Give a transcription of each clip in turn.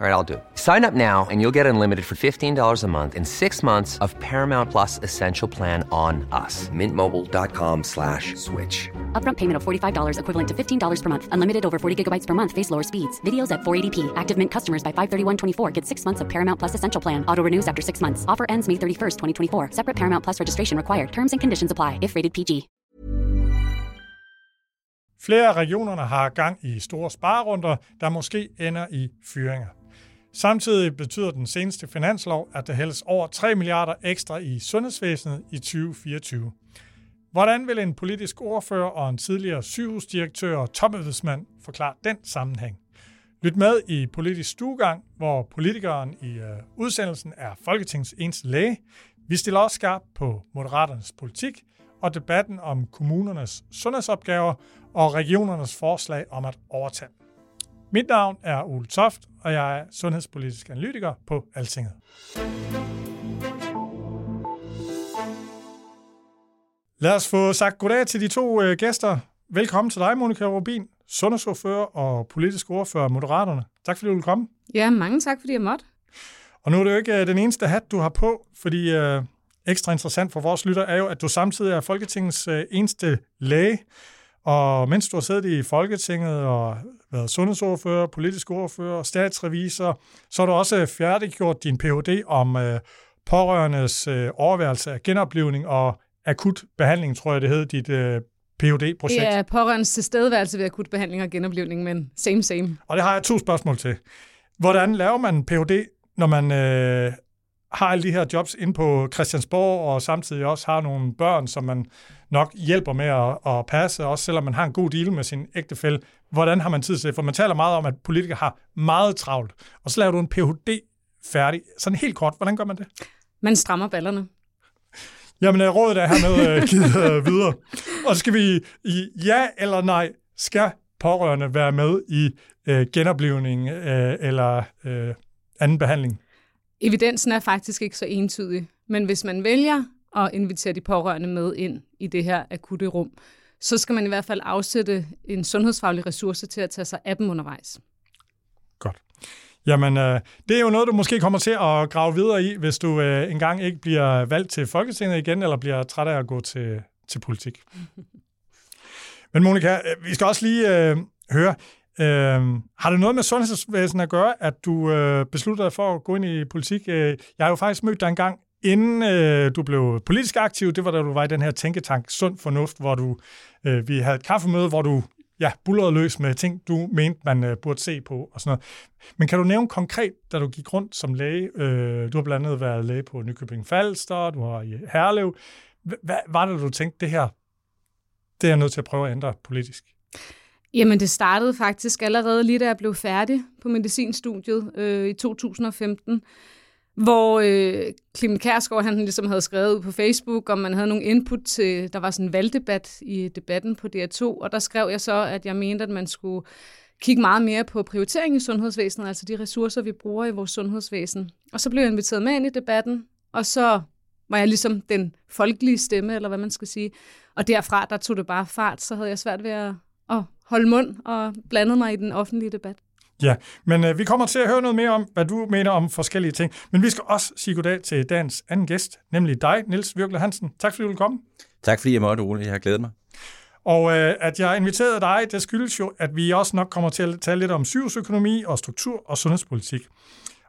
All right, I'll do it. Sign up now and you'll get unlimited for $15 a month in six months of Paramount Plus Essential Plan on us. Mintmobile.com slash switch. Upfront payment of $45 equivalent to $15 per month. Unlimited over 40 gigabytes per month. Face lower speeds. Videos at 480p. Active Mint customers by 531.24 get six months of Paramount Plus Essential Plan. Auto renews after six months. Offer ends May 31st, 2024. Separate Paramount Plus registration required. Terms and conditions apply if rated PG. Flere regionerne har gang i store sparerunder, der måske ender i fyringer. Samtidig betyder den seneste finanslov, at der hældes over 3 milliarder ekstra i sundhedsvæsenet i 2024. Hvordan vil en politisk ordfører og en tidligere sygehusdirektør og topembedsmand forklare den sammenhæng? Lyt med i Politisk Stuegang, hvor politikeren i øh, udsendelsen er Folketingets eneste læge. Vi stiller også skarpt på Moderaternes politik og debatten om kommunernes sundhedsopgaver og regionernes forslag om at overtage. Mit navn er Ole Toft, og jeg er sundhedspolitisk analytiker på Altinget. Lad os få sagt goddag til de to øh, gæster. Velkommen til dig, Monika Rubin, sundhedsordfører og politisk ordfører Moderaterne. Tak fordi du vil komme. Ja, mange tak, fordi jeg måtte. Og nu er det jo ikke øh, den eneste hat, du har på, fordi øh, ekstra interessant for vores lytter er jo, at du samtidig er Folketingets øh, eneste læge. Og mens du har siddet i Folketinget og været sundhedsordfører, politisk ordfører, statsrevisor, så har du også færdiggjort din Ph.D. om øh, pårørendes øh, overværelse af genoplevning og akut behandling, tror jeg det hed, dit øh, Ph.D.-projekt. Ja, pårørendes tilstedeværelse ved akut behandling og genoplevning, men same same. Og det har jeg to spørgsmål til. Hvordan laver man Ph.D., når man øh, har alle de her jobs ind på Christiansborg, og samtidig også har nogle børn, som man nok hjælper med at, at passe, også selvom man har en god deal med sin ægtefælle. Hvordan har man tid til det? For man taler meget om, at politikere har meget travlt. Og så laver du en Ph.D. færdig. Sådan helt kort, hvordan gør man det? Man strammer ballerne. Jamen, øh, rådet er hermed uh, givet uh, videre. Og så skal vi i ja eller nej, skal pårørende være med i uh, genoplevning uh, eller uh, anden behandling? Evidensen er faktisk ikke så entydig, men hvis man vælger at invitere de pårørende med ind i det her akutte rum, så skal man i hvert fald afsætte en sundhedsfaglig ressource til at tage sig af dem undervejs. Godt. Jamen, øh, det er jo noget, du måske kommer til at grave videre i, hvis du øh, engang ikke bliver valgt til Folketinget igen, eller bliver træt af at gå til, til politik. Men Monika, øh, vi skal også lige øh, høre, øh, har det noget med sundhedsvæsenet at gøre, at du øh, besluttede dig for at gå ind i politik? Øh, jeg har jo faktisk mødt dig engang inden øh, du blev politisk aktiv, det var da du var i den her tænketank Sund Fornuft, hvor du, øh, vi havde et kaffemøde, hvor du ja, bullerede løs med ting, du mente, man øh, burde se på og sådan noget. Men kan du nævne konkret, da du gik rundt som læge, øh, du har blandt andet været læge på Nykøbing Falster, du har i Herlev. Hvad var det, du tænkte, det her, det er jeg nødt til at prøve at ændre politisk? Jamen, det startede faktisk allerede lige da jeg blev færdig på medicinstudiet øh, i 2015 hvor øh, Clement Kærsgaard, han ligesom havde skrevet ud på Facebook, om man havde nogle input til, der var sådan en valgdebat i debatten på DR2, og der skrev jeg så, at jeg mente, at man skulle kigge meget mere på prioritering i sundhedsvæsenet, altså de ressourcer, vi bruger i vores sundhedsvæsen. Og så blev jeg inviteret med ind i debatten, og så var jeg ligesom den folkelige stemme, eller hvad man skal sige. Og derfra, der tog det bare fart, så havde jeg svært ved at, at holde mund og blande mig i den offentlige debat. Ja, men øh, vi kommer til at høre noget mere om, hvad du mener om forskellige ting. Men vi skal også sige goddag til dagens anden gæst, nemlig dig, Nils Virkler Hansen. Tak fordi du vil komme. Tak fordi jeg måtte, Ole. Jeg har glædet mig. Og øh, at jeg inviterede dig, det skyldes jo, at vi også nok kommer til at tale lidt om sygehusøkonomi og struktur og sundhedspolitik.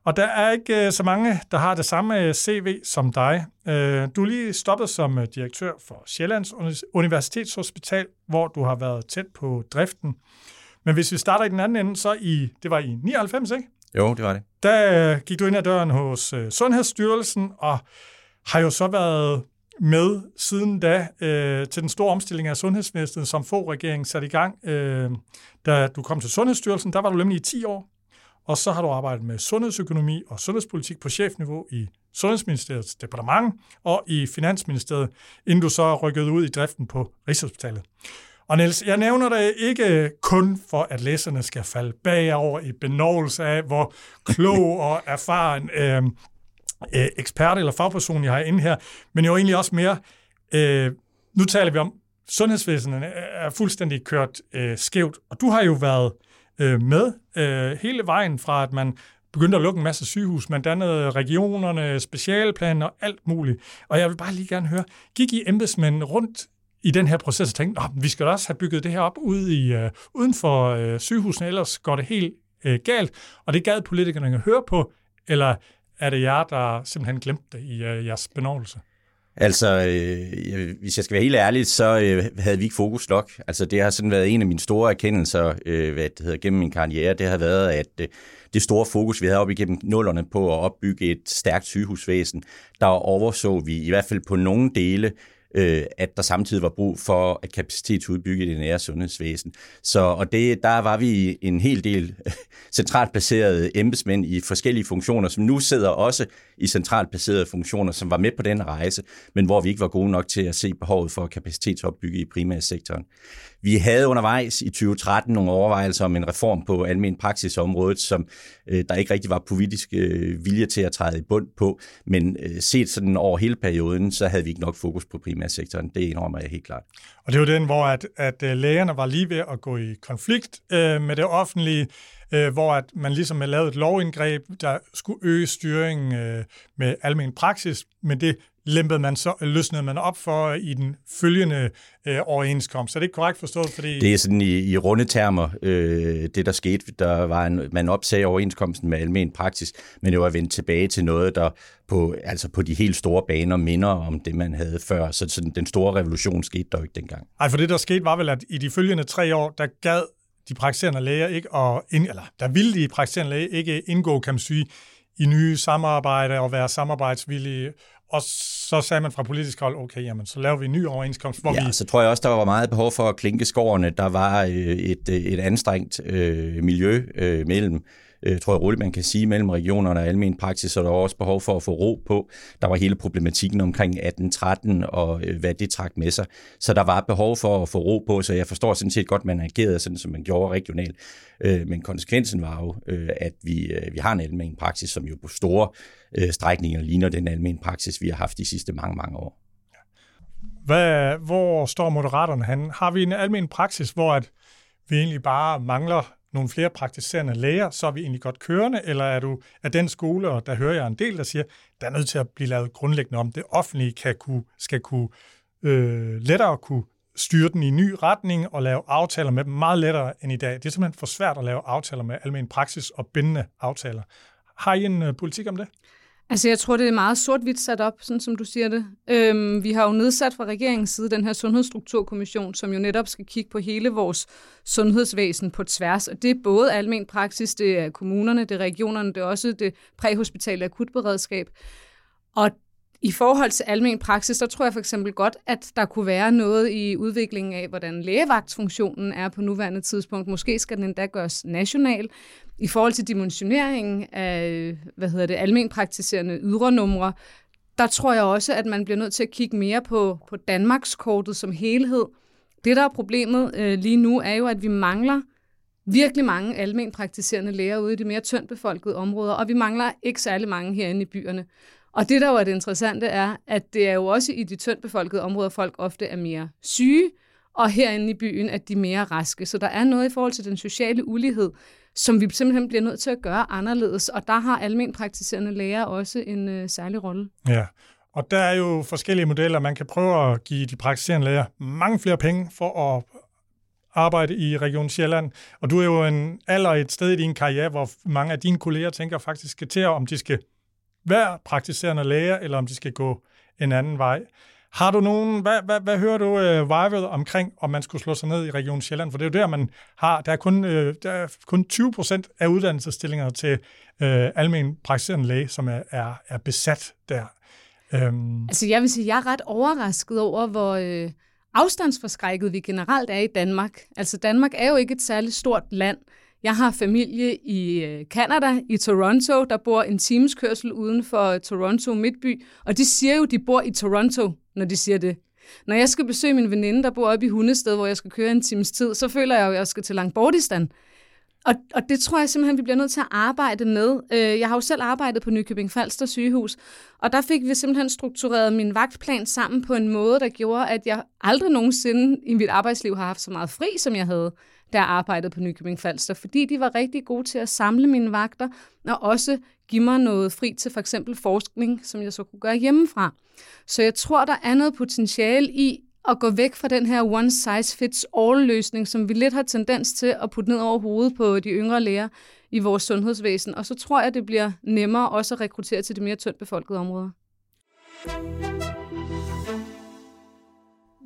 Og der er ikke øh, så mange, der har det samme øh, CV som dig. Øh, du er lige stoppet som øh, direktør for Sjællands Universitetshospital, hvor du har været tæt på driften. Men hvis vi starter i den anden ende, så i, det var i 99, ikke? Jo, det var det. Der gik du ind ad døren hos øh, Sundhedsstyrelsen, og har jo så været med siden da øh, til den store omstilling af sundhedsvæsenet, som få regeringen satte i gang. Øh, da du kom til Sundhedsstyrelsen, der var du nemlig i 10 år, og så har du arbejdet med sundhedsøkonomi og sundhedspolitik på chefniveau i Sundhedsministeriets departement og i Finansministeriet, inden du så rykkede ud i driften på Rigshospitalet. Og Niels, jeg nævner det ikke kun for, at læserne skal falde bagover i benovelse af, hvor klog og erfaren øh, øh, ekspert eller fagperson, jeg har inde her, men jo egentlig også mere, øh, nu taler vi om sundhedsvæsenet er fuldstændig kørt øh, skævt. Og du har jo været øh, med øh, hele vejen fra, at man begyndte at lukke en masse sygehus. Man dannede regionerne, specialplaner og alt muligt. Og jeg vil bare lige gerne høre, gik I embedsmænd rundt i den her proces og tænkte, Nå, vi skal da også have bygget det her op ude i, øh, uden for øh, sygehusene, ellers går det helt øh, galt. Og det gad politikerne at høre på, eller er det jer, der simpelthen glemte det i øh, jeres benovelse? Altså, øh, hvis jeg skal være helt ærlig, så øh, havde vi ikke fokus nok. Altså, det har sådan været en af mine store erkendelser, øh, hvad det hedder, gennem min karriere. Det har været, at øh, det store fokus, vi havde op igennem nullerne på at opbygge et stærkt sygehusvæsen, der overså vi i hvert fald på nogle dele øh, at der samtidig var brug for at kapacitetsudbygge det nære sundhedsvæsen. Så, og det, der var vi en hel del centralt placerede embedsmænd i forskellige funktioner, som nu sidder også i centralt placerede funktioner, som var med på den rejse, men hvor vi ikke var gode nok til at se behovet for kapacitetsopbygge i primærsektoren. Vi havde undervejs i 2013 nogle overvejelser om en reform på almen praksisområdet, som øh, der ikke rigtig var politisk øh, vilje til at træde i bund på, men øh, set sådan over hele perioden, så havde vi ikke nok fokus på primærsektoren. Det indrømmer jeg helt klart. Og det var den, hvor at, at øh, lægerne var lige ved at gå i konflikt øh, med det offentlige, øh, hvor at man ligesom lavede lavet et lovindgreb, der skulle øge styringen øh, med almen praksis, men det lempede man så, løsnede man op for i den følgende øh, overenskomst. Så det er ikke korrekt forstået? Fordi... Det er sådan i, i runde termer, øh, det der skete. Der var en, man opsagde overenskomsten med almen praksis, men det var vendt tilbage til noget, der på, altså på de helt store baner minder om det, man havde før. Så sådan, den store revolution skete der jo ikke dengang. Nej, for det der skete var vel, at i de følgende tre år, der gad de praktiserende læger ikke, og ind, eller der ville de praktiserende læger ikke indgå, kan man sige, i nye samarbejder og være samarbejdsvillige og så sagde man fra politisk hold, okay, jamen, så laver vi en ny overenskomst, hvor ja, vi... så tror jeg også, der var meget behov for at klinke skårene. Der var øh, et, øh, et anstrengt øh, miljø øh, mellem øh, tror jeg roligt, man kan sige, mellem regionerne og almen praksis, så der var også behov for at få ro på. Der var hele problematikken omkring 1813 og øh, hvad det trak med sig. Så der var behov for at få ro på, så jeg forstår sådan set godt, man agerede sådan, som man gjorde regionalt. Øh, men konsekvensen var jo, øh, at vi, øh, vi har en almen praksis, som jo på store øh, strækninger ligner den almen praksis, vi har haft de sidste mange, mange år. Hvad, hvor står Moderaterne han? Har vi en almen praksis, hvor at vi egentlig bare mangler nogle flere praktiserende læger, så er vi egentlig godt kørende, eller er du af den skole, og der hører jeg en del, der siger, der er nødt til at blive lavet grundlæggende om. Det offentlige kan kunne, skal kunne øh, lettere kunne styre den i en ny retning og lave aftaler med dem meget lettere end i dag. Det er simpelthen for svært at lave aftaler med almen praksis og bindende aftaler. Har I en øh, politik om det? Altså, jeg tror, det er meget sort-hvidt sat op, sådan som du siger det. Øhm, vi har jo nedsat fra regeringens side den her Sundhedsstrukturkommission, som jo netop skal kigge på hele vores sundhedsvæsen på tværs. Og det er både almen praksis, det er kommunerne, det er regionerne, det er også det præhospitale akutberedskab. Og i forhold til almen praksis, der tror jeg for eksempel godt, at der kunne være noget i udviklingen af, hvordan lægevagtfunktionen er på nuværende tidspunkt. Måske skal den endda gøres national. I forhold til dimensioneringen af, hvad hedder det, almen praktiserende ydre numre, der tror jeg også, at man bliver nødt til at kigge mere på, på Danmarkskortet som helhed. Det, der er problemet øh, lige nu, er jo, at vi mangler virkelig mange almen praktiserende læger ude i de mere tyndt befolkede områder, og vi mangler ikke særlig mange herinde i byerne. Og det, der var det interessante, er, at det er jo også i de tyndt befolkede områder, folk ofte er mere syge, og herinde i byen, at de er mere raske. Så der er noget i forhold til den sociale ulighed, som vi simpelthen bliver nødt til at gøre anderledes, og der har almen praktiserende læger også en øh, særlig rolle. Ja, og der er jo forskellige modeller. Man kan prøve at give de praktiserende læger mange flere penge for at arbejde i Region Sjælland. Og du er jo en alder et sted i din karriere, hvor mange af dine kolleger tænker faktisk skal til, om de skal være praktiserende læger, eller om de skal gå en anden vej. Har du nogen, hvad, hvad, hvad hører du øh, Vejved omkring, om man skulle slå sig ned i Region Sjælland? For det er jo der, man har, der er kun, øh, der er kun 20 procent af uddannelsesstillinger til øh, almen praktiserende læge, som er, er, er besat der. Øhm. Altså jeg vil sige, jeg er ret overrasket over, hvor øh, afstandsforskrækket vi generelt er i Danmark. Altså Danmark er jo ikke et særligt stort land, jeg har familie i øh, Canada, i Toronto, der bor en times kørsel uden for Toronto Midtby, og de siger jo, de bor i Toronto, når de siger det. Når jeg skal besøge min veninde, der bor oppe i Hundested, hvor jeg skal køre en times tid, så føler jeg jo, at jeg skal til Langbordistan. Og, og det tror jeg simpelthen, vi bliver nødt til at arbejde med. Øh, jeg har jo selv arbejdet på Nykøbing Falster sygehus, og der fik vi simpelthen struktureret min vagtplan sammen på en måde, der gjorde, at jeg aldrig nogensinde i mit arbejdsliv har haft så meget fri, som jeg havde, da jeg arbejdede på Nykøbing Falster, fordi de var rigtig gode til at samle mine vagter, og også give mig noget fri til for eksempel forskning, som jeg så kunne gøre hjemmefra. Så jeg tror, der er noget potentiale i at gå væk fra den her one size fits all løsning, som vi lidt har tendens til at putte ned over hovedet på de yngre læger i vores sundhedsvæsen. Og så tror jeg, det bliver nemmere også at rekruttere til de mere tyndt befolkede områder.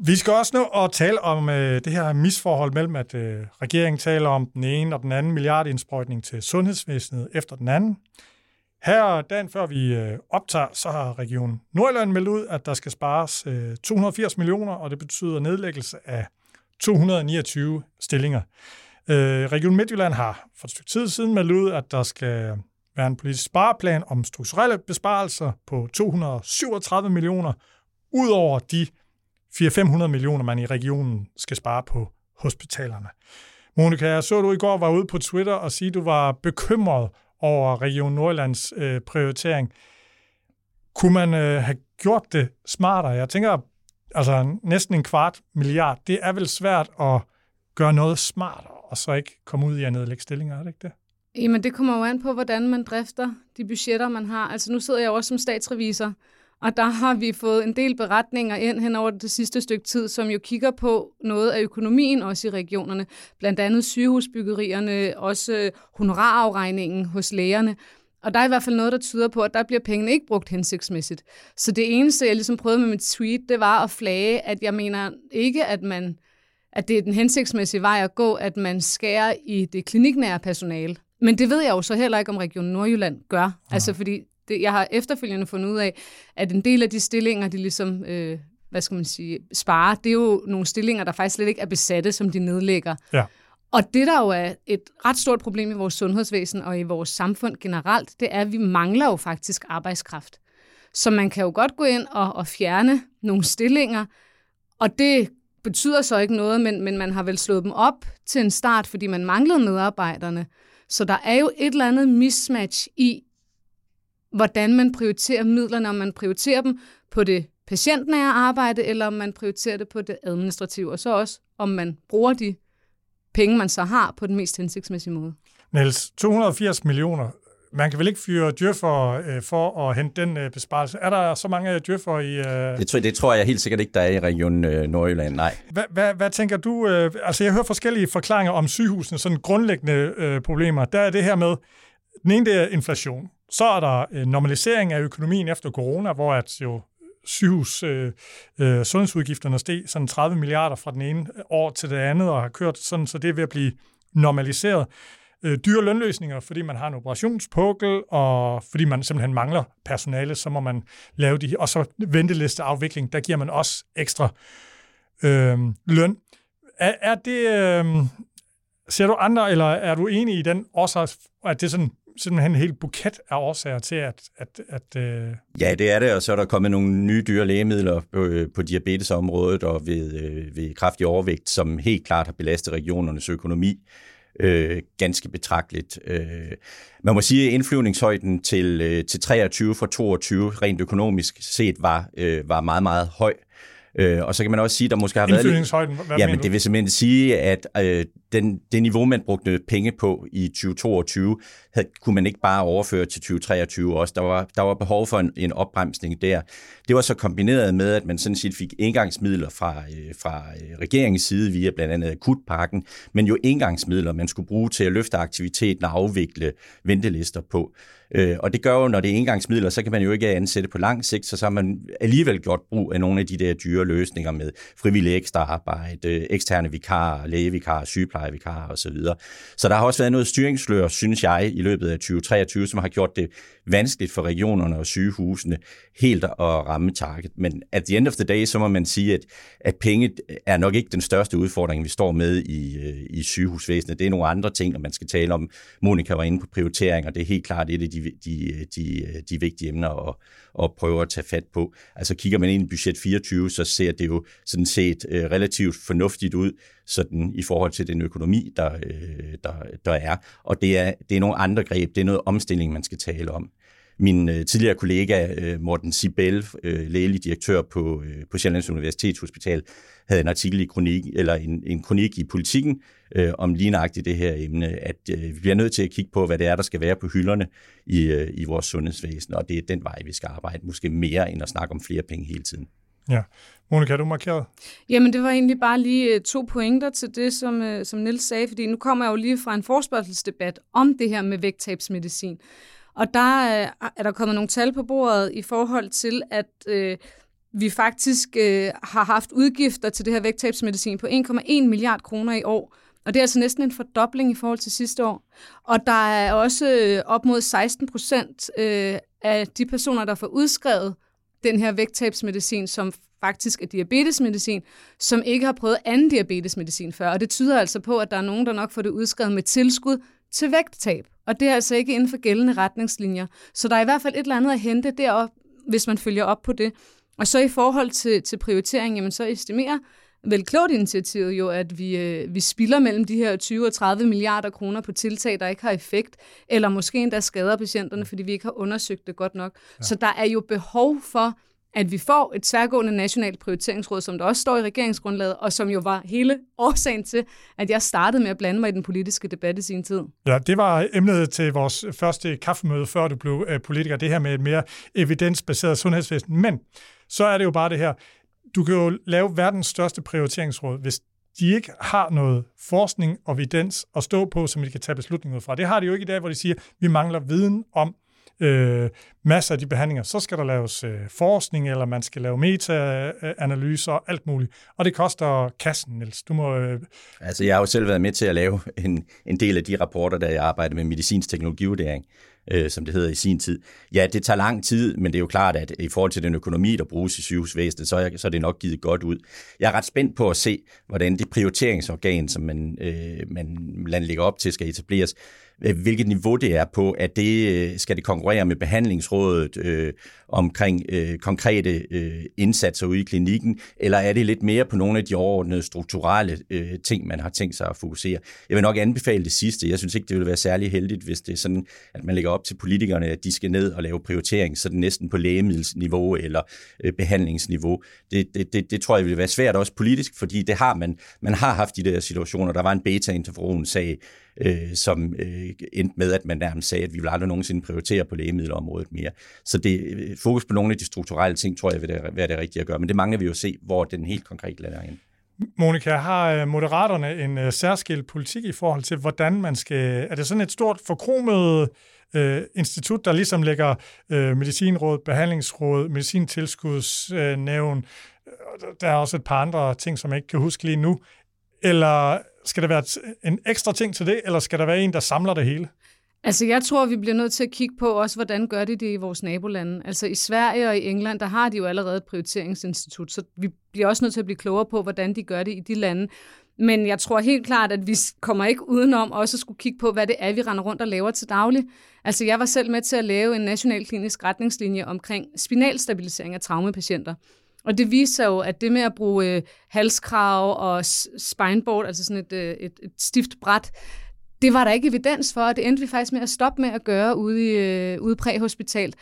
Vi skal også nå at tale om øh, det her misforhold mellem, at øh, regeringen taler om den ene og den anden milliardindsprøjtning til sundhedsvæsenet efter den anden. Her dagen før vi øh, optager, så har Region Nordjylland meldt ud, at der skal spares øh, 280 millioner, og det betyder nedlæggelse af 229 stillinger. Øh, Region Midtjylland har for et stykke tid siden meldt ud, at der skal være en politisk spareplan om strukturelle besparelser på 237 millioner, ud over de 400-500 millioner, man i regionen skal spare på hospitalerne. Monika, jeg så du i går var ude på Twitter og sige, at du var bekymret over Region Nordlands øh, prioritering. Kunne man øh, have gjort det smartere? Jeg tænker, altså næsten en kvart milliard, det er vel svært at gøre noget smartere, og så ikke komme ud i at nedlægge stillinger, er det ikke det? Jamen, det kommer jo an på, hvordan man drifter de budgetter, man har. Altså, nu sidder jeg jo også som statsrevisor, og der har vi fået en del beretninger ind hen over det sidste stykke tid, som jo kigger på noget af økonomien også i regionerne. Blandt andet sygehusbyggerierne, også honorarafregningen hos lægerne. Og der er i hvert fald noget, der tyder på, at der bliver pengene ikke brugt hensigtsmæssigt. Så det eneste, jeg ligesom prøvede med mit tweet, det var at flage, at jeg mener ikke, at man at det er den hensigtsmæssige vej at gå, at man skærer i det kliniknære personale. Men det ved jeg jo så heller ikke, om Region Nordjylland gør. Ja. Altså fordi det, jeg har efterfølgende fundet ud af, at en del af de stillinger, de ligesom, øh, hvad skal man sige, sparer, det er jo nogle stillinger, der faktisk slet ikke er besatte, som de nedlægger. Ja. Og det, der jo er et ret stort problem i vores sundhedsvæsen og i vores samfund generelt, det er, at vi mangler jo faktisk arbejdskraft. Så man kan jo godt gå ind og, og fjerne nogle stillinger, og det betyder så ikke noget, men, men man har vel slået dem op til en start, fordi man manglede medarbejderne. Så der er jo et eller andet mismatch i, hvordan man prioriterer midlerne, om man prioriterer dem på det patientnære arbejde, eller om man prioriterer det på det administrative, og så også, om man bruger de penge, man så har, på den mest hensigtsmæssige måde. Niels, 280 millioner. Man kan vel ikke fyre djøffer øh, for at hente den øh, besparelse? Er der så mange djøffer i... Øh... Det, tror, det tror jeg helt sikkert ikke, der er i Region øh, Nordjylland, nej. Hvad, hvad, hvad tænker du? Øh, altså, jeg hører forskellige forklaringer om sygehusene, sådan grundlæggende øh, problemer. Der er det her med, den ene det er inflation. Så er der øh, normalisering af økonomien efter corona, hvor at jo øh, sygehus øh, øh, sundhedsudgifterne steg sådan 30 milliarder fra den ene øh, år til det andet, og har kørt sådan, så det er ved at blive normaliseret. Øh, dyre lønløsninger, fordi man har en operationspukkel, og fordi man simpelthen mangler personale, så må man lave de og så ventelisteafvikling, der giver man også ekstra øh, løn. Er, er det, øh, ser du andre, eller er du enig i den årsag, at det sådan simpelthen en hel buket af årsager til, at... at, at øh... Ja, det er det, og så er der kommet nogle nye dyre lægemidler på, øh, på diabetesområdet og ved, øh, ved kraftig overvægt, som helt klart har belastet regionernes økonomi øh, ganske betragteligt. Øh, man må sige, at indflyvningshøjden til, øh, til 23 fra 22 rent økonomisk set var, øh, var meget, meget høj. Øh, og så kan man også sige, at der måske har været... Indflyvningshøjden, hvad Jamen, det vil simpelthen sige, at øh, den, det niveau, man brugte penge på i 2022, havde, kunne man ikke bare overføre til 2023 også. Der var, der var behov for en, en opbremsning der. Det var så kombineret med, at man sådan set fik engangsmidler fra, øh, fra øh, regeringens side via blandt andet akutpakken, men jo engangsmidler, man skulle bruge til at løfte aktiviteten og afvikle ventelister på. Øh, og det gør jo, når det er engangsmidler, så kan man jo ikke ansætte på lang sigt, så så har man alligevel gjort brug af nogle af de der dyre løsninger med frivillig ekstra arbejde, eksterne vikarer, lægevikarer, sygeplejevikarer osv. Så der har også været noget styringslør, synes jeg, i løbet af 2023, som har gjort det vanskeligt for regionerne og sygehusene helt at ramme target. Men at the end of the day, så må man sige, at, at penge er nok ikke den største udfordring, vi står med i, øh, i sygehusvæsenet. Det er nogle andre ting, når man skal tale om. Monika var inde på prioriteringer, det er helt klart et af de, de, de, de vigtige emner at, at prøve at tage fat på. Altså kigger man ind i budget 24, så ser det jo sådan set øh, relativt fornuftigt ud sådan i forhold til den økonomi, der, øh, der, der er. Og det er, det er nogle andre greb, det er noget omstilling, man skal tale om. Min øh, tidligere kollega øh, Morten Sibel, øh, lægelig direktør på, øh, på Sjællands Universitetshospital, havde en artikel i kronik, eller en, en kronik i politikken øh, om lige nøjagtigt det her emne, at øh, vi bliver nødt til at kigge på, hvad det er, der skal være på hylderne i, øh, i vores sundhedsvæsen, og det er den vej, vi skal arbejde, måske mere end at snakke om flere penge hele tiden. Ja. Monika, du markeret? Jamen, det var egentlig bare lige to pointer til det, som, som Nils sagde, fordi nu kommer jeg jo lige fra en forspørgselsdebat om det her med vægttabsmedicin. Og der øh, er der kommet nogle tal på bordet i forhold til, at øh, vi faktisk øh, har haft udgifter til det her vægttabsmedicin på 1,1 milliard kroner i år. Og det er altså næsten en fordobling i forhold til sidste år. Og der er også øh, op mod 16 procent øh, af de personer, der får udskrevet den her vægttabsmedicin, som faktisk er diabetesmedicin, som ikke har prøvet anden diabetesmedicin før. Og det tyder altså på, at der er nogen, der nok får det udskrevet med tilskud til vægttab. Og det er altså ikke inden for gældende retningslinjer. Så der er i hvert fald et eller andet at hente derop, hvis man følger op på det. Og så i forhold til, til prioritering, jamen så estimerer vel klogt initiativet jo, at vi, øh, vi spilder mellem de her 20 og 30 milliarder kroner på tiltag, der ikke har effekt, eller måske endda skader patienterne, fordi vi ikke har undersøgt det godt nok. Ja. Så der er jo behov for at vi får et tværgående nationalt prioriteringsråd, som der også står i regeringsgrundlaget, og som jo var hele årsagen til, at jeg startede med at blande mig i den politiske debat i sin tid. Ja, det var emnet til vores første kaffemøde, før du blev øh, politiker, det her med et mere evidensbaseret sundhedsvæsen. Men så er det jo bare det her, du kan jo lave verdens største prioriteringsråd, hvis de ikke har noget forskning og evidens at stå på, som de kan tage beslutninger ud fra. Det har de jo ikke i dag, hvor de siger, at vi mangler viden om, øh, masser af de behandlinger, så skal der laves øh, forskning, eller man skal lave meta-analyser og alt muligt. Og det koster kassen, Niels. Du må... Øh... Altså, jeg har jo selv været med til at lave en, en del af de rapporter, der jeg arbejder med medicinsk teknologivurdering øh, som det hedder i sin tid. Ja, det tager lang tid, men det er jo klart, at i forhold til den økonomi, der bruges i sygehusvæsenet, så er, så er det nok givet godt ud. Jeg er ret spændt på at se, hvordan det prioriteringsorgan, som man, øh, man, man lægger op til, skal etableres, Øh, hvilket niveau det er på, at det øh, skal det konkurrere med behandlingsrådet øh, omkring øh, konkrete øh, indsatser ude i klinikken, eller er det lidt mere på nogle af de overordnede strukturelle øh, ting, man har tænkt sig at fokusere? Jeg vil nok anbefale det sidste. Jeg synes ikke, det ville være særlig heldigt, hvis det er sådan, at man lægger op til politikerne, at de skal ned og lave prioritering, sådan næsten på lægemiddelsniveau eller øh, behandlingsniveau. Det, det, det, det tror jeg ville være svært også politisk, fordi det har man, man har haft de der situationer. Der var en beta-interferon-sag, øh, som øh, endte med, at man nærmest sagde, at vi vil aldrig nogensinde prioritere på lægemiddelområdet mere. Så det øh, fokus på nogle af de strukturelle ting, tror jeg, vil være det rigtige at gøre. Men det mangler vi jo at se, hvor den helt konkret lander ind. Monika, har øh, Moderaterne en øh, særskilt politik i forhold til, hvordan man skal... Er det sådan et stort forkromet øh, institut, der ligesom lægger øh, medicinråd, behandlingsråd, medicintilskudsnævn, øh, der er også et par andre ting, som jeg ikke kan huske lige nu. Eller skal der være en ekstra ting til det, eller skal der være en, der samler det hele? Altså, jeg tror, vi bliver nødt til at kigge på også, hvordan gør de det i vores nabolande. Altså, i Sverige og i England, der har de jo allerede et prioriteringsinstitut, så vi bliver også nødt til at blive klogere på, hvordan de gør det i de lande. Men jeg tror helt klart, at vi kommer ikke udenom også at skulle kigge på, hvad det er, vi render rundt og laver til daglig. Altså, jeg var selv med til at lave en national klinisk retningslinje omkring spinalstabilisering af traumepatienter. Og det viser jo, at det med at bruge øh, halskrav og spineboard, altså sådan et, øh, et, et stift bræt, det var der ikke evidens for, og det endte vi faktisk med at stoppe med at gøre ude, i, øh, ude præhospitalt.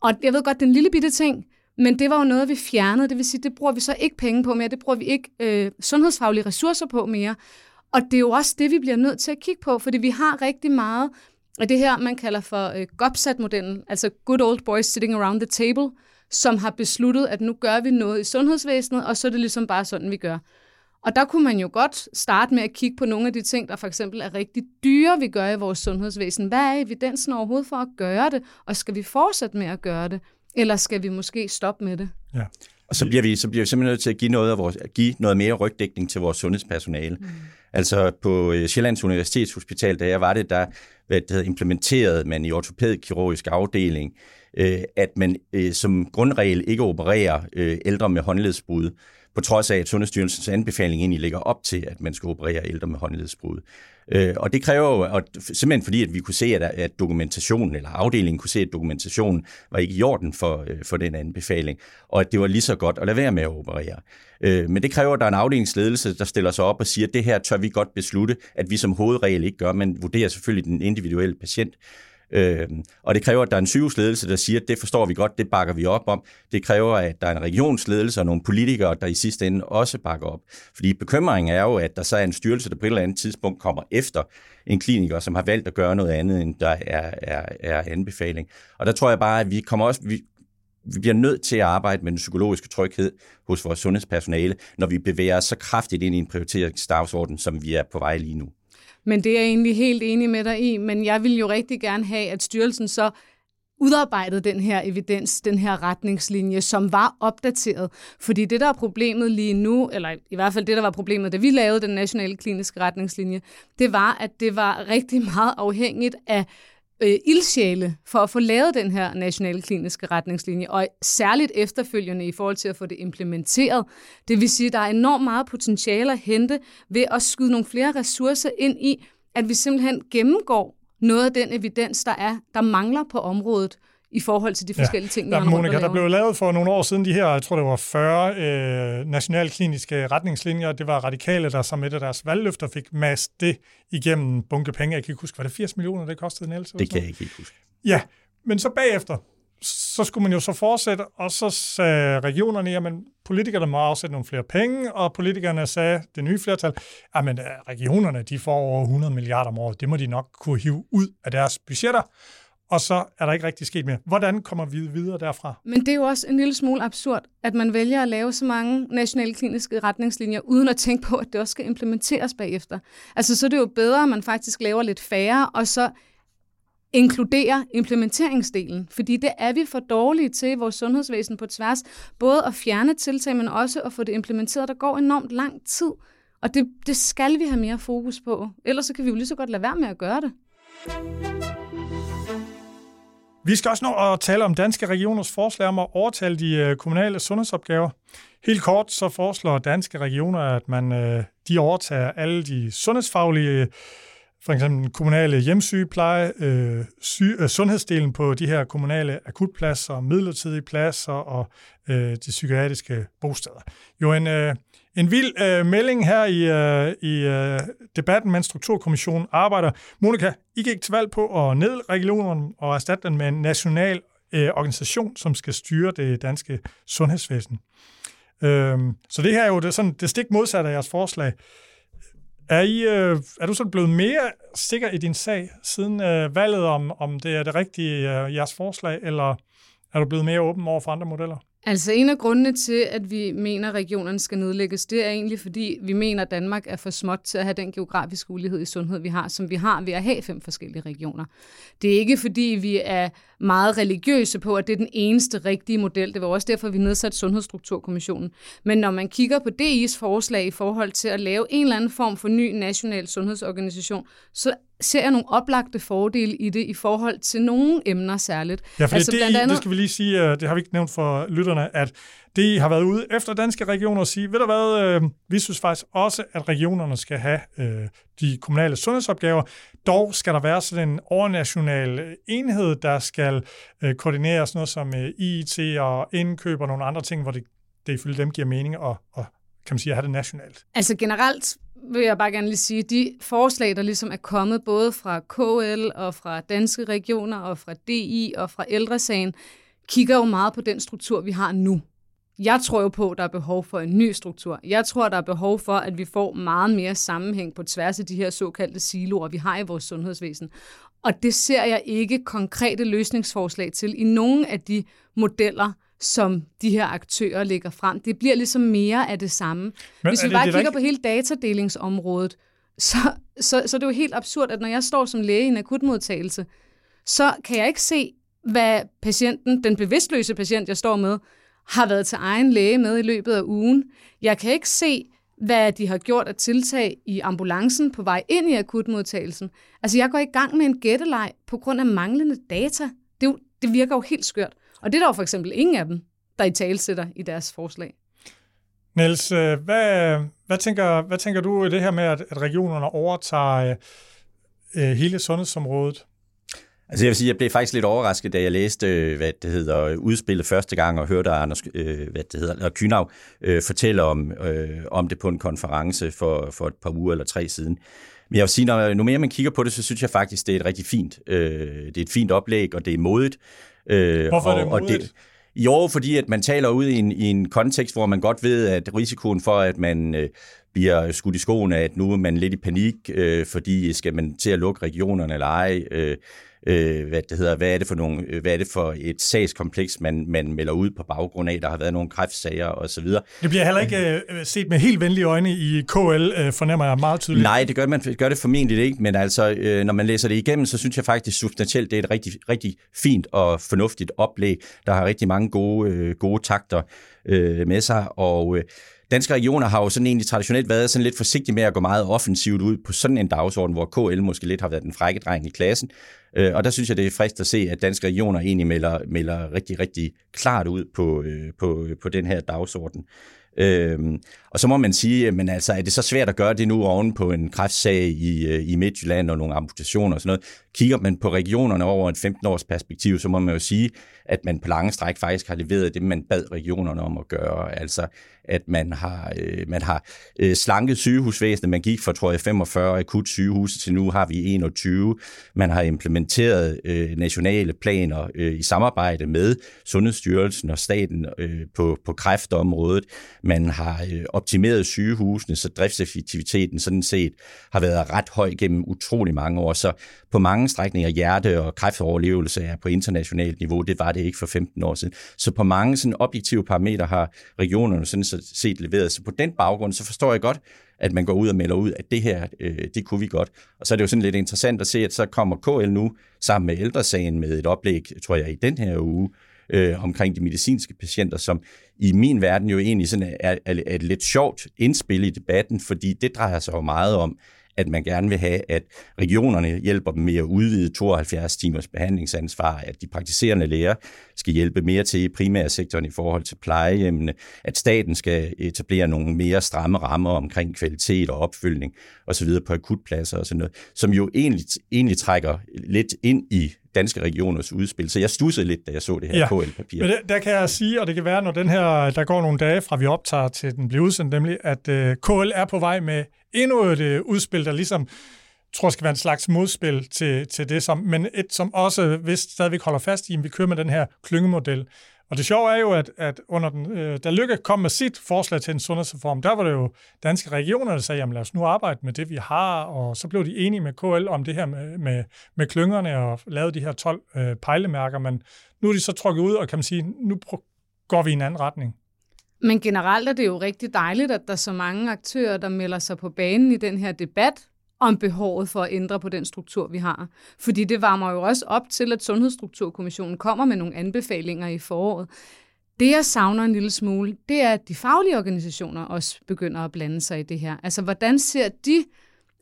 Og jeg ved godt, det er en lille bitte ting, men det var jo noget, vi fjernede. Det vil sige, det bruger vi så ikke penge på mere. Det bruger vi ikke øh, sundhedsfaglige ressourcer på mere. Og det er jo også det, vi bliver nødt til at kigge på, fordi vi har rigtig meget af det her, man kalder for øh, GOPSAT-modellen, altså Good Old Boys Sitting Around the Table, som har besluttet, at nu gør vi noget i sundhedsvæsenet, og så er det ligesom bare sådan, vi gør. Og der kunne man jo godt starte med at kigge på nogle af de ting, der for eksempel er rigtig dyre, vi gør i vores sundhedsvæsen. Hvad er evidensen overhovedet for at gøre det? Og skal vi fortsætte med at gøre det? Eller skal vi måske stoppe med det? Ja. Og så bliver vi, så bliver vi simpelthen nødt til at give noget, af vores, at give noget mere rygdækning til vores sundhedspersonale. Mm. Altså på øh, Sjællands Universitetshospital, da jeg var det, der hvad det implementerede man i ortopædkirurgisk afdeling øh, at man øh, som grundregel ikke opererer øh, ældre med håndledsbrud. på trods af, at Sundhedsstyrelsens anbefaling egentlig ligger op til, at man skal operere ældre med håndledsbrud. Øh, og det kræver jo, og simpelthen fordi, at vi kunne se, at, at dokumentationen, eller afdelingen kunne se, at dokumentationen var ikke i orden for, øh, for den anbefaling, og at det var lige så godt at lade være med at operere. Øh, men det kræver, at der er en afdelingsledelse, der stiller sig op og siger, at det her tør vi godt beslutte, at vi som hovedregel ikke gør, men vurderer selvfølgelig den individuelle patient. Øh, og det kræver, at der er en sygehusledelse, der siger, at det forstår vi godt, det bakker vi op om. Det kræver, at der er en regionsledelse og nogle politikere, der i sidste ende også bakker op. Fordi bekymringen er jo, at der så er en styrelse, der på et eller andet tidspunkt kommer efter en kliniker, som har valgt at gøre noget andet, end der er, er, er anbefaling. Og der tror jeg bare, at vi kommer også, vi, vi bliver nødt til at arbejde med den psykologiske tryghed hos vores sundhedspersonale, når vi bevæger os så kraftigt ind i en prioriteringsdagsorden, som vi er på vej lige nu. Men det er jeg egentlig helt enig med dig i, men jeg vil jo rigtig gerne have, at styrelsen så udarbejdede den her evidens, den her retningslinje, som var opdateret. Fordi det, der er problemet lige nu, eller i hvert fald det, der var problemet, da vi lavede den nationale kliniske retningslinje, det var, at det var rigtig meget afhængigt af øh, ildsjæle for at få lavet den her nationale kliniske retningslinje, og særligt efterfølgende i forhold til at få det implementeret. Det vil sige, at der er enormt meget potentiale at hente ved at skyde nogle flere ressourcer ind i, at vi simpelthen gennemgår noget af den evidens, der er, der mangler på området, i forhold til de forskellige ja. ting, der, Monika, der blev lavet for nogle år siden de her, jeg tror det var 40 øh, nationalkliniske retningslinjer. Det var radikale, der som et af deres valgløfter fik masse det igennem bunke penge. Jeg kan ikke huske, var det 80 millioner, det kostede Niels? Det kan jeg ikke huske. Ja, men så bagefter, så skulle man jo så fortsætte, og så sagde regionerne, jamen politikerne må afsætte nogle flere penge, og politikerne sagde, det nye flertal, jamen regionerne, de får over 100 milliarder om året, det må de nok kunne hive ud af deres budgetter og så er der ikke rigtig sket mere. Hvordan kommer vi videre derfra? Men det er jo også en lille smule absurd, at man vælger at lave så mange nationale kliniske retningslinjer, uden at tænke på, at det også skal implementeres bagefter. Altså, så er det jo bedre, at man faktisk laver lidt færre, og så inkluderer implementeringsdelen, fordi det er vi for dårlige til i vores sundhedsvæsen på tværs, både at fjerne tiltag, men også at få det implementeret. Der går enormt lang tid, og det, det skal vi have mere fokus på. Ellers så kan vi jo lige så godt lade være med at gøre det. Vi skal også nå at tale om danske regioners forslag om at overtale de øh, kommunale sundhedsopgaver. Helt kort så foreslår danske regioner, at man øh, de overtager alle de sundhedsfaglige, for eksempel kommunale hjemmesygepleje, øh, øh, sundhedsdelen på de her kommunale akutpladser, midlertidige pladser og de psykiatriske bosteder. Jo en, en vild øh, melding her i, øh, i øh, debatten, mens Strukturkommissionen arbejder. Monika, I gik til valg på at ned regionerne og erstatte den med en national øh, organisation, som skal styre det danske sundhedsvæsen. Øh, så det her er jo det, sådan, det stik modsatte af jeres forslag. Er, I, øh, er du så blevet mere sikker i din sag siden øh, valget, om, om det er det rigtige øh, jeres forslag, eller er du blevet mere åben over for andre modeller? Altså en af grundene til, at vi mener, at regionerne skal nedlægges, det er egentlig, fordi vi mener, at Danmark er for småt til at have den geografiske ulighed i sundhed, vi har, som vi har ved at have fem forskellige regioner. Det er ikke, fordi vi er meget religiøse på, at det er den eneste rigtige model. Det var også derfor, vi nedsatte Sundhedsstrukturkommissionen. Men når man kigger på DI's forslag i forhold til at lave en eller anden form for ny national sundhedsorganisation, så ser jeg nogle oplagte fordele i det i forhold til nogle emner særligt. Ja, for altså, det, andet... det skal vi lige sige, øh, det har vi ikke nævnt for lytterne, at det har været ude efter danske regioner og sige, ved du hvad, øh, vi synes faktisk også, at regionerne skal have øh, de kommunale sundhedsopgaver. Dog skal der være sådan en overnational enhed, der skal øh, koordinere sådan noget som øh, IT og indkøb og nogle andre ting, hvor det, det ifølge dem giver mening at, at kan man sige, at have det nationalt. Altså generelt vil jeg bare gerne lige sige, de forslag, der ligesom er kommet både fra KL og fra danske regioner og fra DI og fra ældresagen, kigger jo meget på den struktur, vi har nu. Jeg tror jo på, at der er behov for en ny struktur. Jeg tror, der er behov for, at vi får meget mere sammenhæng på tværs af de her såkaldte siloer, vi har i vores sundhedsvæsen. Og det ser jeg ikke konkrete løsningsforslag til i nogen af de modeller, som de her aktører lægger frem. Det bliver ligesom mere af det samme. Men Hvis vi bare det, kigger ikke... på hele datadelingsområdet, så, så, så det er jo helt absurd, at når jeg står som læge i en akutmodtagelse, så kan jeg ikke se, hvad patienten, den bevidstløse patient, jeg står med, har været til egen læge med i løbet af ugen. Jeg kan ikke se, hvad de har gjort af tiltag i ambulancen på vej ind i akutmodtagelsen. Altså, jeg går i gang med en gætteleg på grund af manglende data. Det, jo, det virker jo helt skørt. Og det er der jo for eksempel ingen af dem, der i talsætter i deres forslag. Niels, øh, hvad, hvad, tænker, hvad tænker du i det her med, at, at regionerne overtager øh, hele sundhedsområdet? Altså jeg vil sige, jeg blev faktisk lidt overrasket, da jeg læste, øh, hvad det hedder, udspillet første gang, og hørte Anders, øh, hvad det hedder, Kynav øh, fortælle om, øh, om det på en konference for, for et par uger eller tre siden. Men jeg vil sige, når, når mere man kigger på det, så synes jeg faktisk, det er et rigtig fint, øh, det er et fint oplæg, og det er modigt. Øh, Hvorfor og, er det modigt? Og det, år, fordi at man taler ud i en, i en kontekst, hvor man godt ved, at risikoen for, at man øh, bliver skudt i skoene, at nu er man lidt i panik, øh, fordi skal man til at lukke regionerne eller ej, øh, øh, hvad det hedder, hvad er det for nogle, øh, hvad er det for et sagskompleks, man, man melder ud på baggrund af, der har været nogle kræftsager og så videre. Det bliver heller ikke øh, set med helt venlige øjne i KL, øh, fornemmer jeg meget tydeligt. Nej, det gør, man gør det formentlig ikke, men altså, øh, når man læser det igennem, så synes jeg faktisk substantielt, det er et rigtig, rigtig fint og fornuftigt oplæg, der har rigtig mange gode, øh, gode takter øh, med sig, og øh, Danske regioner har jo sådan egentlig traditionelt været sådan lidt forsigtige med at gå meget offensivt ud på sådan en dagsorden, hvor KL måske lidt har været den frække dreng i klassen. Øh, og der synes jeg, det er frist at se, at danske regioner egentlig melder, melder rigtig, rigtig klart ud på, øh, på, på den her dagsorden. Øhm, og så må man sige, men altså, er det så svært at gøre det nu oven på en kræftsag i, øh, i Midtjylland og nogle amputationer og sådan noget? Kigger man på regionerne over et 15-års perspektiv, så må man jo sige, at man på lange stræk faktisk har leveret det, man bad regionerne om at gøre. Altså, at man har, øh, man har øh, slanket sygehusvæsenet. Man gik fra, tror jeg, 45 akut sygehuse til nu har vi 21. Man har implementeret øh, nationale planer øh, i samarbejde med Sundhedsstyrelsen og staten øh, på, på kræftområdet. Man har øh, optimeret sygehusene, så driftseffektiviteten sådan set har været ret høj gennem utrolig mange år. Så på mange strækninger hjerte- og kræftoverlevelse er på internationalt niveau. Det var det ikke for 15 år siden. Så på mange sådan objektive parametre har regionerne sådan set leveret. Så på den baggrund, så forstår jeg godt, at man går ud og melder ud, at det her, øh, det kunne vi godt. Og så er det jo sådan lidt interessant at se, at så kommer KL nu sammen med ældresagen med et oplæg, tror jeg, i den her uge, øh, omkring de medicinske patienter, som i min verden jo egentlig sådan er, er, er et lidt sjovt indspil i debatten, fordi det drejer sig jo meget om, at man gerne vil have, at regionerne hjælper dem med at udvide 72 timers behandlingsansvar, at de praktiserende læger skal hjælpe mere til i primærsektoren i forhold til plejehjemmene, at staten skal etablere nogle mere stramme rammer omkring kvalitet og opfølgning osv. på akutpladser og sådan noget, som jo egentlig, egentlig trækker lidt ind i danske regioners udspil. Så jeg stussede lidt, da jeg så det her ja, KL-papir. Men der, der kan jeg sige, og det kan være, når den her, der går nogle dage fra vi optager til den bliver udsendt, nemlig at øh, KL er på vej med endnu et øh, udspil, der ligesom tror skal være en slags modspil til, til det, som, men et, som også hvis stadigvæk holder fast i, at vi kører med den her klyngemodel, og det sjove er jo, at, at under den, øh, da Lykke kom med sit forslag til en sundhedsreform, der var det jo danske regioner, der sagde, jamen lad os nu arbejde med det, vi har, og så blev de enige med KL om det her med, med, med klyngerne og lavede de her 12 øh, pejlemærker, men nu er de så trukket ud, og kan man sige, nu går vi i en anden retning. Men generelt er det jo rigtig dejligt, at der er så mange aktører, der melder sig på banen i den her debat, om behovet for at ændre på den struktur, vi har. Fordi det varmer jo også op til, at Sundhedsstrukturkommissionen kommer med nogle anbefalinger i foråret. Det, jeg savner en lille smule, det er, at de faglige organisationer også begynder at blande sig i det her. Altså, hvordan ser de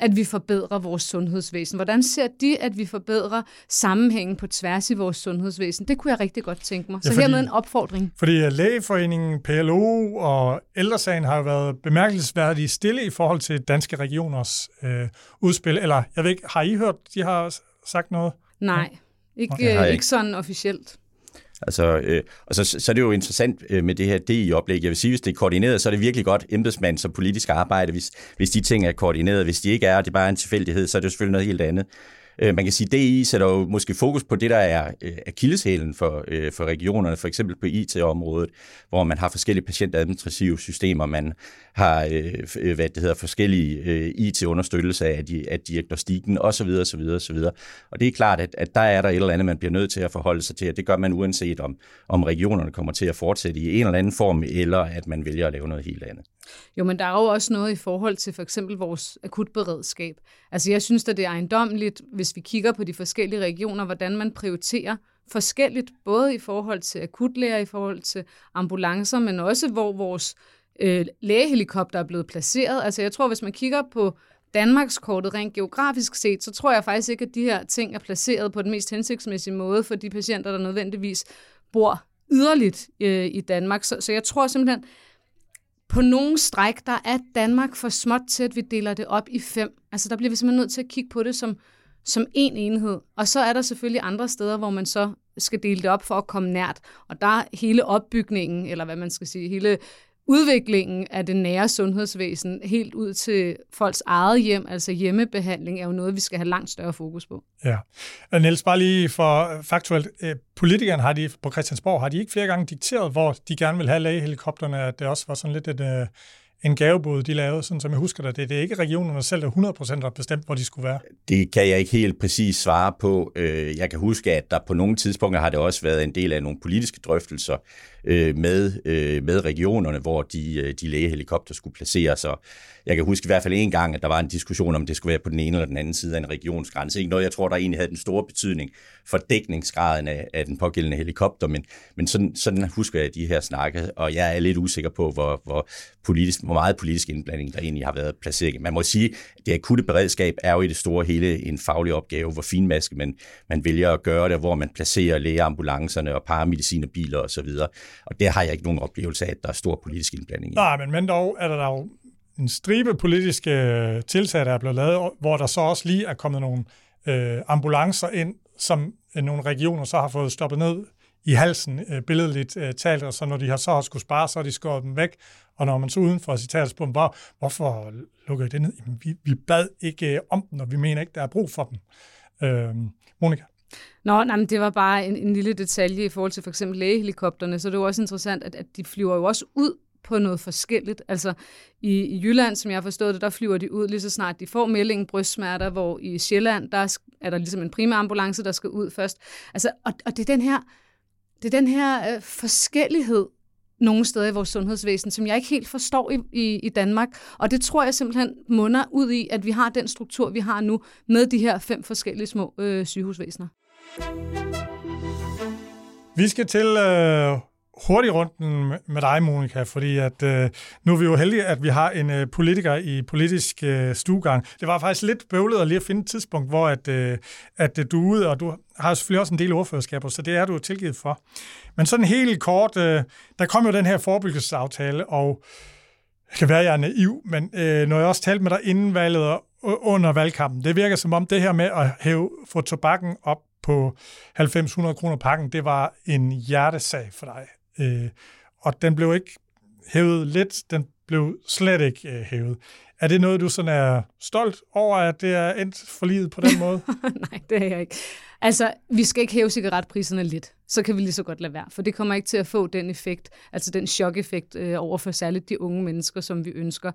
at vi forbedrer vores sundhedsvæsen? Hvordan ser de, at vi forbedrer sammenhængen på tværs i vores sundhedsvæsen? Det kunne jeg rigtig godt tænke mig. Så ja, fordi, hermed en opfordring. Fordi øh, Lægeforeningen, PLO og Ældresagen har jo været bemærkelsesværdigt stille i forhold til danske regioners øh, udspil. Eller jeg ved ikke, har I hørt, de har sagt noget? Nej, ikke, okay. øh, ikke sådan officielt. Altså, øh, og så, så er det jo interessant øh, med det her DI-oplæg. Jeg vil sige, hvis det er koordineret, så er det virkelig godt embedsmand som politisk arbejde, hvis, hvis de ting er koordineret. Hvis de ikke er, og det er bare en tilfældighed, så er det jo selvfølgelig noget helt andet. Øh, man kan sige, at DI sætter jo måske fokus på det, der er øh, akilleshælen for, øh, for regionerne, for eksempel på IT-området, hvor man har forskellige patientadministrative systemer, man har øh, øh, hvad det hedder, forskellige øh, IT-understøttelse af, af diagnostikken osv. osv. osv. Og det er klart, at, at der er der et eller andet, man bliver nødt til at forholde sig til, og det gør man uanset om, om regionerne kommer til at fortsætte i en eller anden form, eller at man vælger at lave noget helt andet. Jo, men der er jo også noget i forhold til for eksempel vores akutberedskab. Altså jeg synes, at det er ejendomligt, hvis vi kigger på de forskellige regioner, hvordan man prioriterer forskelligt, både i forhold til akutlæger, i forhold til ambulancer, men også hvor vores øh, øh, lægehelikopter er blevet placeret. Altså jeg tror, hvis man kigger på Danmarks kortet rent geografisk set, så tror jeg faktisk ikke, at de her ting er placeret på den mest hensigtsmæssige måde for de patienter, der nødvendigvis bor yderligt øh, i Danmark. Så, så jeg tror simpelthen, på nogle stræk, der er Danmark for småt til, at vi deler det op i fem. Altså der bliver vi simpelthen nødt til at kigge på det som, som en enhed. Og så er der selvfølgelig andre steder, hvor man så skal dele det op for at komme nært. Og der er hele opbygningen, eller hvad man skal sige, hele udviklingen af det nære sundhedsvæsen helt ud til folks eget hjem, altså hjemmebehandling, er jo noget, vi skal have langt større fokus på. Ja. Og Niels, bare lige for faktuelt, øh, politikerne har de på Christiansborg, har de ikke flere gange dikteret, hvor de gerne vil have lægehelikopterne, at det også var sådan lidt et, øh, en gavebod, de lavede, sådan som jeg husker det. Det er ikke regionerne selv, der 100% har bestemt, hvor de skulle være. Det kan jeg ikke helt præcis svare på. Øh, jeg kan huske, at der på nogle tidspunkter har det også været en del af nogle politiske drøftelser øh, med, øh, med regionerne, hvor de, de lægehelikopter skulle placeres. Og jeg kan huske i hvert fald en gang, at der var en diskussion om, det skulle være på den ene eller den anden side af en regionsgrænse. Ikke noget, jeg tror, der egentlig havde den store betydning for dækningsgraden af, af den pågældende helikopter, men, men sådan, sådan husker jeg de her snakke, og jeg er lidt usikker på, hvor, hvor, politisk, hvor meget politisk indblanding der egentlig har været placeret. Man må sige, at det akutte beredskab er jo i det store hele en faglig opgave, hvor finmaske man, man vælger at gøre det, hvor man placerer lægeambulancerne og paramedicinerbiler osv. Og, og der har jeg ikke nogen oplevelse af, at der er stor politisk indblanding i. Nej, men, men dog er der jo en stribe politiske øh, tiltag, der er blevet lavet, hvor der så også lige er kommet nogle øh, ambulancer ind, som øh, nogle regioner så har fået stoppet ned i halsen, øh, billedligt øh, talt, og så når de har så også skulle spare, så har de skåret dem væk, og når man så udenfor for spurgte, hvor, hvorfor lukker I det ned? Jamen, vi, vi bad ikke øh, om dem, og vi mener ikke, der er brug for dem. Øh, Monika? Nå, nej, men det var bare en, en lille detalje i forhold til for eksempel lægehelikopterne, så det er jo også interessant, at, at de flyver jo også ud på noget forskelligt. Altså i, i Jylland, som jeg har forstået det, der flyver de ud lige så snart de får meldingen brystsmerter, hvor i Sjælland, der er der ligesom en primær ambulance, der skal ud først. Altså, og, og det er den her, det er den her øh, forskellighed, nogle steder i vores sundhedsvæsen, som jeg ikke helt forstår i, i, i Danmark. Og det tror jeg simpelthen munder ud i, at vi har den struktur, vi har nu, med de her fem forskellige små øh, sygehusvæsener. Vi skal til øh, hurtig runden med dig, Monika, fordi at, øh, nu er vi jo heldige, at vi har en øh, politiker i politisk øh, stuegang. Det var faktisk lidt bøvlet at lige at finde et tidspunkt, hvor at, øh, at øh, du er ude, og du har selvfølgelig også en del ordførerskaber, så det er du tilgivet for. Men sådan helt kort, øh, der kom jo den her forebyggelsesaftale, og det kan være, at jeg er naiv, men øh, når jeg også talte med dig inden valget og under valgkampen, det virker som om det her med at hæve, få tobakken op på 90-100 kroner pakken, det var en hjertesag for dig. Øh, og den blev ikke hævet lidt, den blev slet ikke øh, hævet. Er det noget, du sådan er stolt over, at det er endt for livet på den måde? Nej, det er jeg ikke. Altså, vi skal ikke hæve cigaretpriserne lidt. Så kan vi lige så godt lade være, for det kommer ikke til at få den effekt, altså den chok-effekt øh, over for særligt de unge mennesker, som vi ønsker.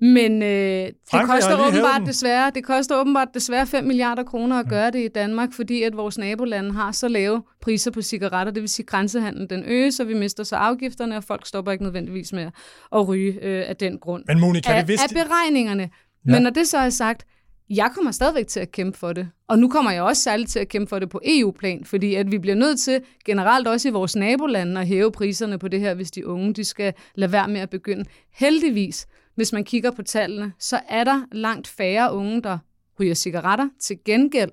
Men øh, det, koster åbenbart desværre, det koster åbenbart desværre 5 milliarder kroner at gøre det i Danmark, fordi at vores nabolande har så lave priser på cigaretter, det vil sige, at grænsehandlen den øges, så vi mister så afgifterne, og folk stopper ikke nødvendigvis med at ryge øh, af den grund. Men Monika, af, det vidste... af beregningerne. Ja. Men når det så er sagt, jeg kommer stadigvæk til at kæmpe for det. Og nu kommer jeg også særligt til at kæmpe for det på EU-plan, fordi at vi bliver nødt til generelt også i vores nabolande at hæve priserne på det her, hvis de unge de skal lade være med at begynde. Heldigvis hvis man kigger på tallene, så er der langt færre unge, der ryger cigaretter. Til gengæld,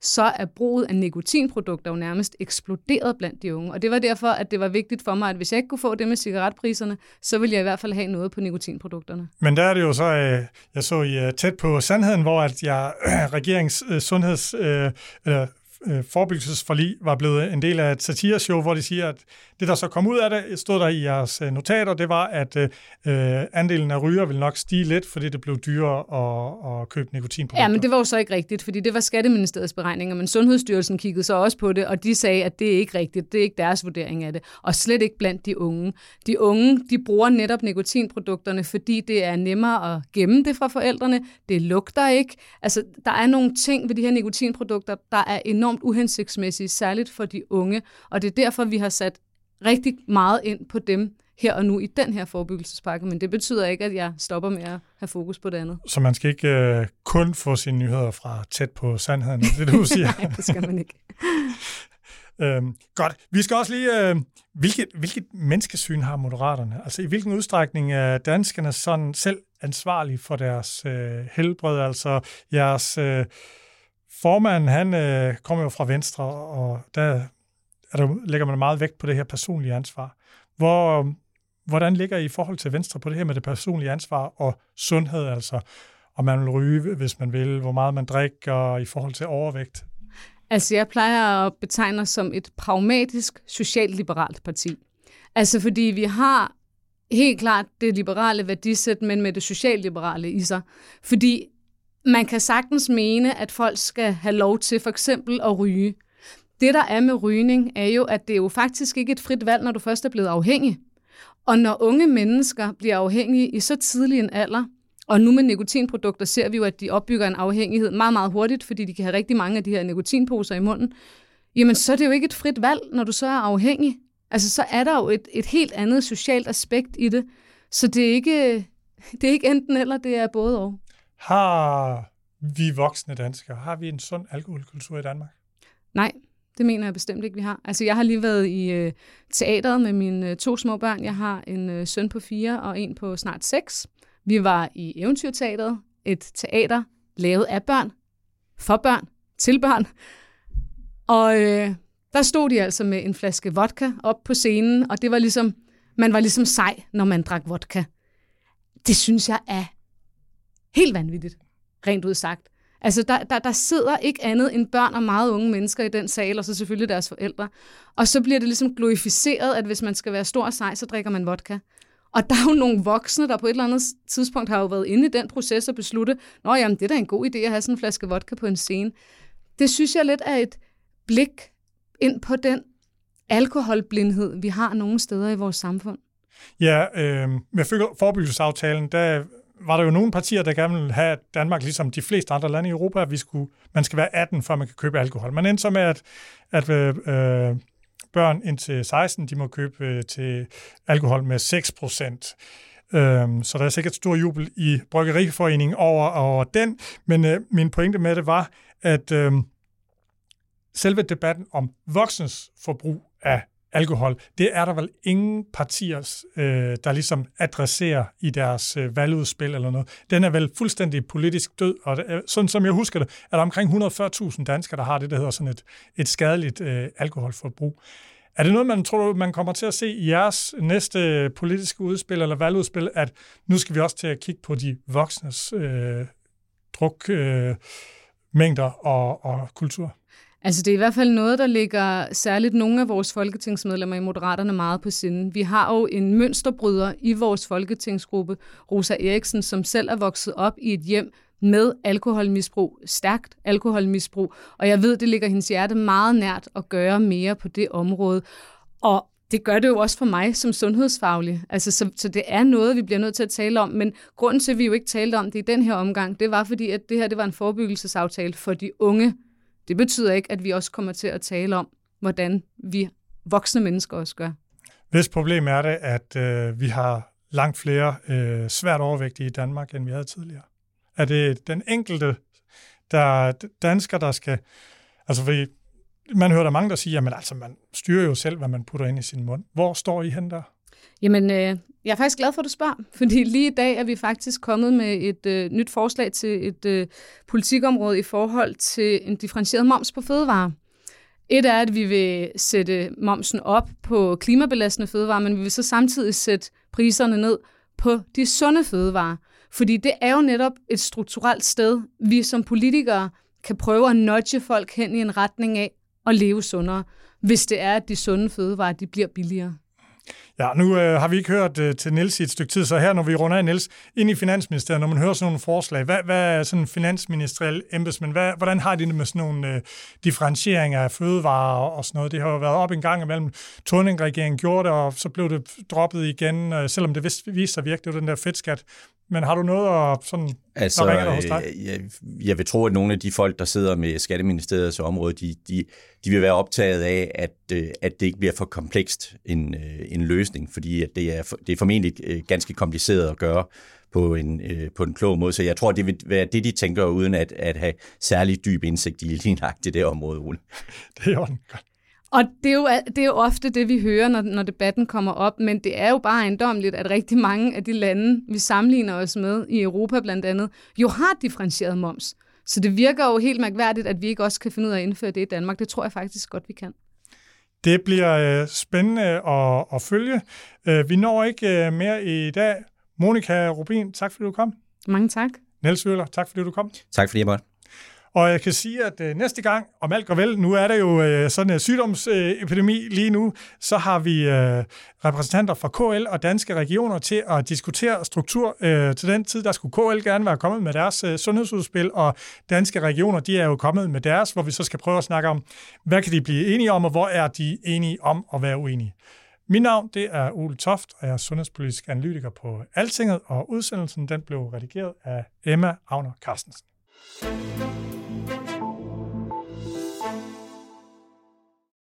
så er bruget af nikotinprodukter jo nærmest eksploderet blandt de unge. Og det var derfor, at det var vigtigt for mig, at hvis jeg ikke kunne få det med cigaretpriserne, så ville jeg i hvert fald have noget på nikotinprodukterne. Men der er det jo så, øh, jeg så I tæt på sandheden, hvor at jeg regerings øh, sundheds, øh, eller øh, forebyggelsesforlig var blevet en del af et satireshow, hvor de siger, at det, der så kom ud af det, stod der i jeres øh, notater, det var, at øh, øh andelen af ryger vil nok stige lidt, fordi det blev dyrere at, at købe nikotinprodukter. Ja, men det var jo så ikke rigtigt, fordi det var Skatteministeriets beregninger, men Sundhedsstyrelsen kiggede så også på det, og de sagde, at det er ikke rigtigt, det er ikke deres vurdering af det, og slet ikke blandt de unge. De unge, de bruger netop nikotinprodukterne, fordi det er nemmere at gemme det fra forældrene, det lugter ikke. Altså, der er nogle ting ved de her nikotinprodukter, der er enormt uhensigtsmæssige, særligt for de unge, og det er derfor, vi har sat rigtig meget ind på dem her og nu i den her forebyggelsespakke, men det betyder ikke, at jeg stopper med at have fokus på det andet. Så man skal ikke uh, kun få sine nyheder fra tæt på sandheden, det du siger? Nej, det skal man ikke. øhm, godt. Vi skal også lige... Uh, hvilket, hvilket menneskesyn har moderaterne? Altså i hvilken udstrækning er danskerne sådan selv ansvarlige for deres uh, helbred? Altså jeres... Uh, formanden, han øh, kommer jo fra Venstre, og der er der, lægger man meget vægt på det her personlige ansvar. Hvor, øh, hvordan ligger I i forhold til Venstre på det her med det personlige ansvar og sundhed, altså om man vil ryge, hvis man vil, hvor meget man drikker i forhold til overvægt? Altså, jeg plejer at betegne os som et pragmatisk, socialliberalt parti. Altså, fordi vi har helt klart det liberale værdisæt, men med det socialliberale i sig. Fordi man kan sagtens mene, at folk skal have lov til for eksempel at ryge. Det, der er med rygning, er jo, at det er jo faktisk ikke et frit valg, når du først er blevet afhængig. Og når unge mennesker bliver afhængige i så tidlig en alder, og nu med nikotinprodukter ser vi jo, at de opbygger en afhængighed meget, meget hurtigt, fordi de kan have rigtig mange af de her nikotinposer i munden, jamen så er det jo ikke et frit valg, når du så er afhængig. Altså så er der jo et, et helt andet socialt aspekt i det. Så det er ikke, det er ikke enten eller, det er både og. Har vi voksne danskere, har vi en sund alkoholkultur i Danmark? Nej, det mener jeg bestemt ikke, vi har. Altså, jeg har lige været i øh, teateret med mine øh, to små børn. Jeg har en øh, søn på fire og en på snart seks. Vi var i Eventyrteateret, et teater lavet af børn, for børn, til børn. Og øh, der stod de altså med en flaske vodka op på scenen, og det var ligesom, man var ligesom sej, når man drak vodka. Det synes jeg er helt vanvittigt, rent ud sagt. Altså, der, der, der sidder ikke andet end børn og meget unge mennesker i den sal, og så selvfølgelig deres forældre. Og så bliver det ligesom glorificeret, at hvis man skal være stor og sej, så drikker man vodka. Og der er jo nogle voksne, der på et eller andet tidspunkt har jo været inde i den proces og beslutte, nå jamen, det er da en god idé at have sådan en flaske vodka på en scene. Det synes jeg lidt er et blik ind på den alkoholblindhed, vi har nogle steder i vores samfund. Ja, øh, med forebyggelsesaftalen, der var der jo nogle partier, der gerne ville have Danmark, ligesom de fleste andre lande i Europa, at vi skulle, man skal være 18, før man kan købe alkohol. Man endte så med, at, at øh, øh børn indtil 16, de må købe øh, til alkohol med 6 procent. Øhm, så der er sikkert stor jubel i Bryggeriforeningen over, over den, men øh, min pointe med det var, at øh, selve debatten om voksnes forbrug af alkohol, det er der vel ingen partier, øh, der ligesom adresserer i deres øh, valgudspil eller noget. Den er vel fuldstændig politisk død, og det, sådan som jeg husker det, er der omkring 140.000 danskere, der har det, der hedder sådan et, et skadeligt øh, alkoholforbrug. Er det noget, man tror, man kommer til at se i jeres næste politiske udspil eller valgudspil, at nu skal vi også til at kigge på de voksnes øh, druk, øh, mængder og, og kultur? Altså det er i hvert fald noget, der ligger særligt nogle af vores folketingsmedlemmer i Moderaterne meget på sinde. Vi har jo en mønsterbryder i vores folketingsgruppe, Rosa Eriksen, som selv er vokset op i et hjem med alkoholmisbrug, stærkt alkoholmisbrug, og jeg ved, det ligger hendes hjerte meget nært at gøre mere på det område. Og det gør det jo også for mig som sundhedsfaglig. Altså, så, så det er noget, vi bliver nødt til at tale om. Men grunden til, at vi jo ikke talte om det i den her omgang, det var fordi, at det her det var en forebyggelsesaftale for de unge det betyder ikke, at vi også kommer til at tale om, hvordan vi voksne mennesker også gør. Hvis problem er det, at øh, vi har langt flere øh, svært overvægtige i Danmark, end vi havde tidligere? Er det den enkelte der dansker, der skal... Altså, fordi man hører der mange, der siger, at altså, man styrer jo selv, hvad man putter ind i sin mund. Hvor står I hen der? Jamen, øh, jeg er faktisk glad for, at du spørger, fordi lige i dag er vi faktisk kommet med et øh, nyt forslag til et øh, politikområde i forhold til en differentieret moms på fødevarer. Et er, at vi vil sætte momsen op på klimabelastende fødevarer, men vi vil så samtidig sætte priserne ned på de sunde fødevarer. Fordi det er jo netop et strukturelt sted, vi som politikere kan prøve at nudge folk hen i en retning af at leve sundere, hvis det er, at de sunde fødevarer de bliver billigere. Ja, nu øh, har vi ikke hørt øh, til Niels i et stykke tid, så her når vi runder af Niels ind i Finansministeriet, når man hører sådan nogle forslag, hvad, hvad er sådan finansministeriel embedsmænd, hvad, hvordan har de det med sådan nogle øh, differentieringer af fødevarer og, og sådan noget? Det har jo været op en gang imellem. Torning-regeringen gjorde det, og så blev det droppet igen, øh, selvom det viste sig virkelig, det var den der fedtskat. Men har du noget at sådan, altså, der ringer hos dig? Øh, jeg, jeg vil tro, at nogle af de folk, der sidder med Skatteministeriets område, de, de, de vil være optaget af, at, øh, at det ikke bliver for komplekst en, øh, en løsning, fordi at det, er, det er formentlig ganske kompliceret at gøre på en, på en klog måde. Så jeg tror, det vil være det, de tænker, uden at, at have særlig dyb indsigt i lige det der område, Ole. Det er jo godt. Og det er, jo, det er jo ofte det, vi hører, når, når debatten kommer op, men det er jo bare ejendomligt, at rigtig mange af de lande, vi sammenligner os med, i Europa blandt andet, jo har differentieret moms. Så det virker jo helt mærkværdigt, at vi ikke også kan finde ud af at indføre det i Danmark. Det tror jeg faktisk godt, vi kan. Det bliver øh, spændende at, at følge. Øh, vi når ikke øh, mere i dag. Monika Rubin, tak fordi du kom. Mange tak. Niels Wøller, tak fordi du kom. Tak fordi jeg måtte. Og jeg kan sige, at øh, næste gang, om alt går vel, nu er der jo øh, sådan en sygdomsepidemi øh, lige nu, så har vi øh, repræsentanter fra KL og danske regioner til at diskutere struktur. Øh, til den tid, der skulle KL gerne være kommet med deres øh, sundhedsudspil, og danske regioner, de er jo kommet med deres, hvor vi så skal prøve at snakke om, hvad kan de blive enige om, og hvor er de enige om at være uenige. Mit navn det er Ole Toft, og jeg er sundhedspolitisk analytiker på Altinget, og udsendelsen den blev redigeret af Emma Agner Carstensen. Thank you.